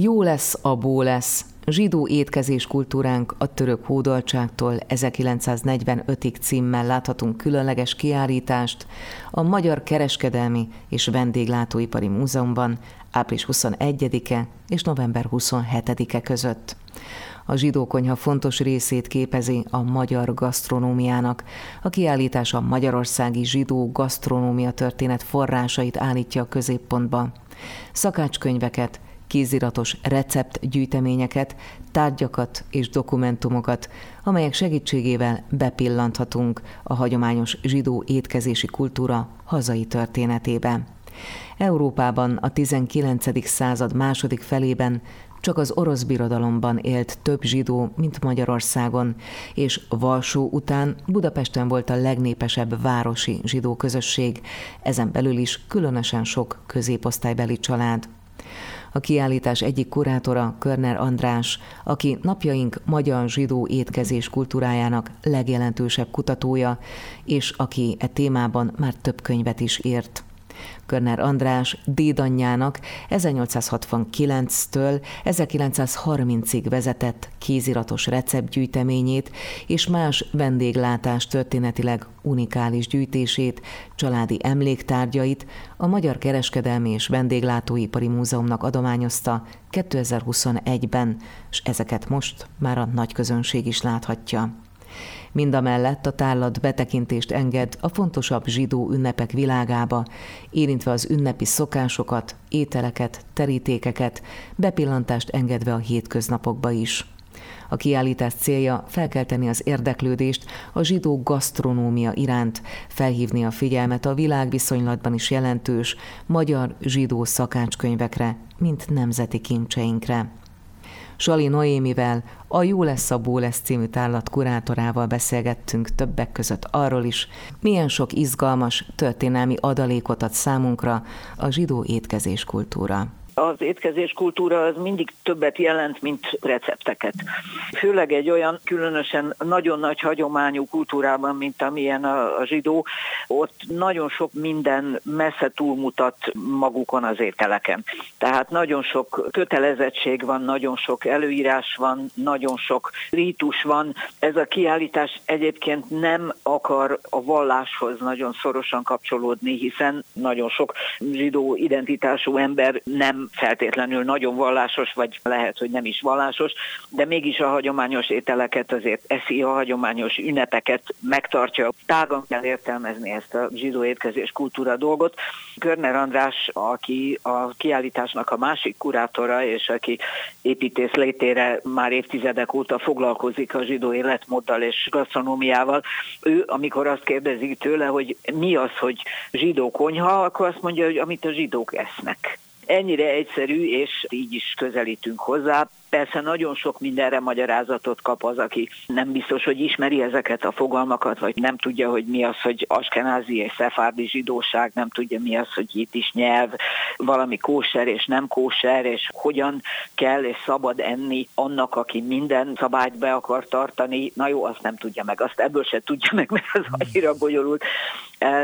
Jó lesz, abó lesz. Zsidó étkezés kultúránk a török hódoltságtól 1945-ig címmel láthatunk különleges kiállítást a Magyar Kereskedelmi és Vendéglátóipari Múzeumban április 21-e és november 27-e között. A zsidó konyha fontos részét képezi a magyar gasztronómiának. A kiállítás a magyarországi zsidó gasztronómia történet forrásait állítja a középpontba. Szakácskönyveket, kéziratos receptgyűjteményeket, tárgyakat és dokumentumokat, amelyek segítségével bepillanthatunk a hagyományos zsidó étkezési kultúra hazai történetébe. Európában a 19. század második felében csak az orosz birodalomban élt több zsidó, mint Magyarországon, és Valsó után Budapesten volt a legnépesebb városi zsidó közösség, ezen belül is különösen sok középosztálybeli család. A kiállítás egyik kurátora Körner András, aki napjaink magyar zsidó étkezés kultúrájának legjelentősebb kutatója, és aki e témában már több könyvet is írt. Körner András dédanyjának 1869-től 1930-ig vezetett kéziratos receptgyűjteményét és más vendéglátás történetileg unikális gyűjtését, családi emléktárgyait a Magyar Kereskedelmi és Vendéglátóipari Múzeumnak adományozta 2021-ben, és ezeket most már a nagy közönség is láthatja. Mindamellett a tárlat betekintést enged a fontosabb zsidó ünnepek világába, érintve az ünnepi szokásokat, ételeket, terítékeket, bepillantást engedve a hétköznapokba is. A kiállítás célja felkelteni az érdeklődést a zsidó gasztronómia iránt, felhívni a figyelmet a világviszonylatban is jelentős magyar zsidó szakácskönyvekre, mint nemzeti kincseinkre. Sali Noémivel, a Jó lesz a Bó lesz című tárlat kurátorával beszélgettünk többek között arról is, milyen sok izgalmas történelmi adalékot ad számunkra a zsidó étkezés kultúra az étkezés kultúra az mindig többet jelent, mint recepteket. Főleg egy olyan különösen nagyon nagy hagyományú kultúrában, mint amilyen a, a zsidó, ott nagyon sok minden messze túlmutat magukon az ételeken. Tehát nagyon sok kötelezettség van, nagyon sok előírás van, nagyon sok rítus van. Ez a kiállítás egyébként nem akar a valláshoz nagyon szorosan kapcsolódni, hiszen nagyon sok zsidó identitású ember nem feltétlenül nagyon vallásos, vagy lehet, hogy nem is vallásos, de mégis a hagyományos ételeket azért eszi, a hagyományos ünnepeket megtartja. Tágan kell értelmezni ezt a zsidó étkezés kultúra dolgot. Körner András, aki a kiállításnak a másik kurátora, és aki építész létére már évtizedek óta foglalkozik a zsidó életmóddal és gasztronómiával, ő, amikor azt kérdezik tőle, hogy mi az, hogy zsidó konyha, akkor azt mondja, hogy amit a zsidók esznek. Ennyire egyszerű, és így is közelítünk hozzá. Persze nagyon sok mindenre magyarázatot kap az, aki nem biztos, hogy ismeri ezeket a fogalmakat, vagy nem tudja, hogy mi az, hogy askenázi és szefárdi zsidóság, nem tudja mi az, hogy itt is nyelv, valami kóser és nem kóser, és hogyan kell és szabad enni annak, aki minden szabályt be akar tartani. Na jó, azt nem tudja meg, azt ebből se tudja meg, mert az annyira bonyolult,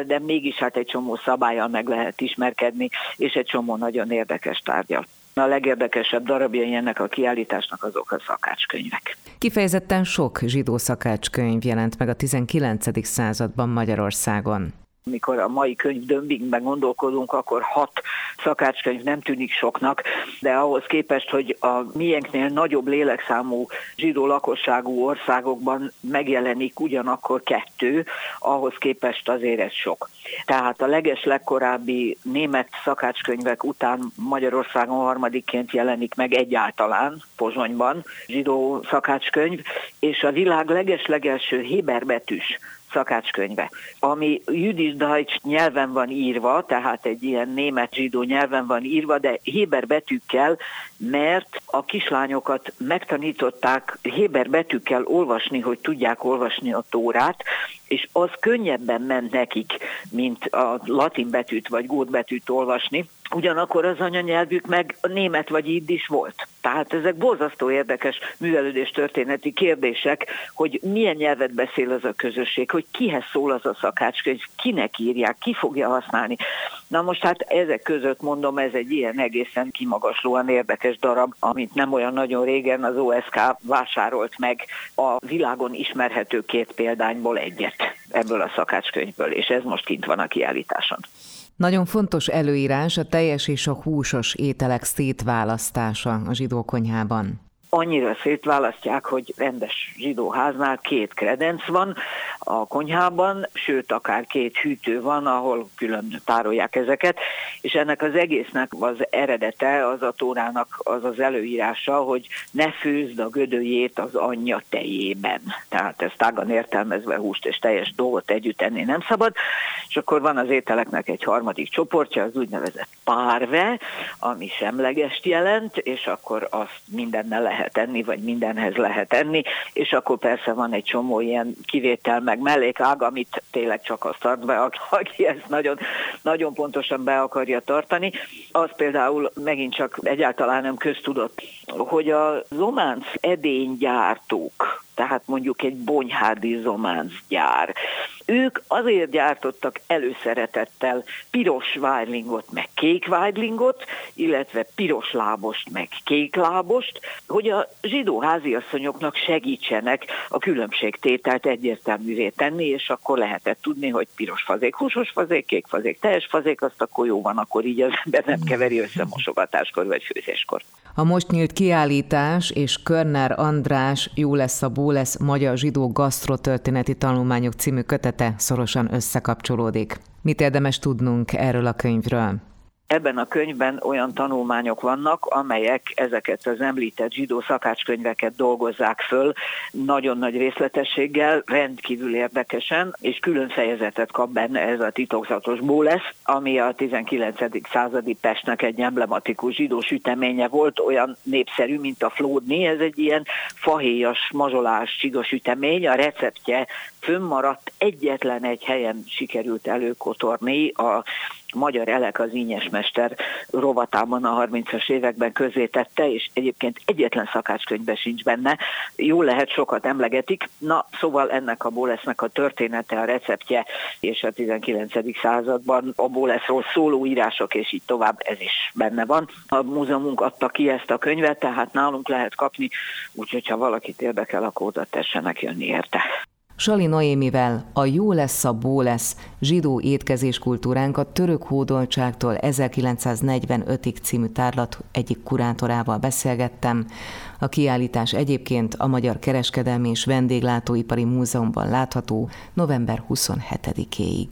de mégis hát egy csomó szabályal meg lehet ismerkedni, és egy csomó nagyon érdekes tárgyal. A legérdekesebb darabjai ennek a kiállításnak azok a szakácskönyvek. Kifejezetten sok zsidó szakácskönyv jelent meg a 19. században Magyarországon. Mikor a mai könyv dömbingben gondolkodunk, akkor hat szakácskönyv nem tűnik soknak, de ahhoz képest, hogy a miénknél nagyobb lélekszámú zsidó lakosságú országokban megjelenik ugyanakkor kettő, ahhoz képest azért ez sok. Tehát a leges legkorábbi német szakácskönyvek után Magyarországon harmadikként jelenik meg egyáltalán Pozsonyban zsidó szakácskönyv, és a világ leges-legelső héberbetűs szakácskönyve, ami Jüdisch Deutsch nyelven van írva, tehát egy ilyen német zsidó nyelven van írva, de héber betűkkel, mert a kislányokat megtanították héber betűkkel olvasni, hogy tudják olvasni a tórát, és az könnyebben ment nekik, mint a latin betűt vagy gót betűt olvasni, ugyanakkor az anyanyelvük meg német vagy is volt. Tehát ezek borzasztó érdekes művelődés történeti kérdések, hogy milyen nyelvet beszél az a közösség, hogy kihez szól az a szakácskönyv, kinek írják, ki fogja használni. Na most hát ezek között mondom, ez egy ilyen egészen kimagaslóan érdekes darab, amit nem olyan nagyon régen az OSK vásárolt meg a világon ismerhető két példányból egyet ebből a szakácskönyvből, és ez most kint van a kiállításon. Nagyon fontos előírás a teljes és a húsos ételek szétválasztása a zsidó konyhában annyira szétválasztják, hogy rendes zsidó háznál két kredenc van a konyhában, sőt, akár két hűtő van, ahol külön tárolják ezeket, és ennek az egésznek az eredete, az a tórának az az előírása, hogy ne főzd a gödőjét az anyja tejében. Tehát ez tágan értelmezve húst és teljes dolgot együtt enni nem szabad, és akkor van az ételeknek egy harmadik csoportja, az úgynevezett párve, ami semlegest jelent, és akkor azt mindennel lehet enni, vagy mindenhez lehet enni, és akkor persze van egy csomó ilyen kivétel, meg mellékág, amit tényleg csak azt tart be, aki ezt nagyon, nagyon pontosan be akarja tartani. Az például megint csak egyáltalán nem köztudott, hogy a zománc edénygyártók, tehát mondjuk egy bonyhádi gyár. Ők azért gyártottak előszeretettel piros vájlingot, meg kék vájlingot, illetve piros lábost, meg kék lábost, hogy a zsidó háziasszonyoknak segítsenek a különbségtételt egyértelművé tenni, és akkor lehetett tudni, hogy piros fazék, húsos fazék, kék fazék, teljes fazék, azt akkor jó van, akkor így az ember nem keveri össze mosogatáskor vagy főzéskor. A most nyílt kiállítás és Körner András Jó lesz a bó lesz Magyar Zsidó Gasztrotörténeti Tanulmányok című kötete szorosan összekapcsolódik. Mit érdemes tudnunk erről a könyvről? Ebben a könyvben olyan tanulmányok vannak, amelyek ezeket az említett zsidó szakácskönyveket dolgozzák föl nagyon nagy részletességgel, rendkívül érdekesen, és külön fejezetet kap benne ez a titokzatos bólesz, ami a 19. századi Pestnek egy emblematikus zsidó süteménye volt, olyan népszerű, mint a flódni, ez egy ilyen fahéjas, mazsolás csigos sütemény, a receptje fönnmaradt, egyetlen egy helyen sikerült előkotorni a Magyar Elek az Ínyesmester rovatában a 30-as években tette, és egyébként egyetlen szakácskönyvben sincs benne. Jó lehet, sokat emlegetik. Na, szóval ennek a bólesznek a története, a receptje, és a 19. században a bóleszról szóló írások, és így tovább, ez is benne van. A múzeumunk adta ki ezt a könyvet, tehát nálunk lehet kapni, úgyhogy ha valakit érdekel, akkor oda tessenek jönni érte. Sali Noémivel a Jó lesz a bó lesz zsidó étkezés kultúránk a török hódoltságtól 1945-ig című tárlat egyik kurátorával beszélgettem. A kiállítás egyébként a Magyar Kereskedelmi és Vendéglátóipari Múzeumban látható november 27-éig.